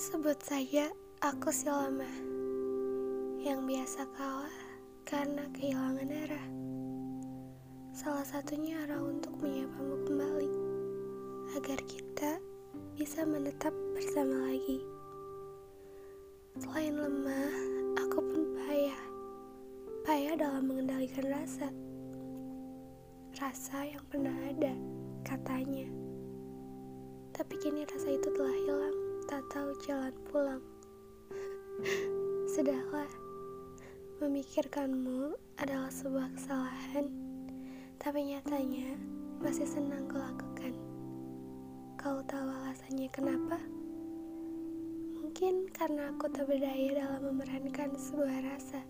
Sebut saja aku si lemah yang biasa kalah karena kehilangan arah. Salah satunya arah untuk menyapamu kembali agar kita bisa menetap bersama lagi. Selain lemah, aku pun payah. Payah dalam mengendalikan rasa. Rasa yang pernah ada, katanya. Tapi kini rasa itu telah hilang tak tahu jalan pulang. Sudahlah, memikirkanmu adalah sebuah kesalahan, tapi nyatanya masih senang kulakukan. Kau tahu alasannya kenapa? Mungkin karena aku tak dalam memerankan sebuah rasa.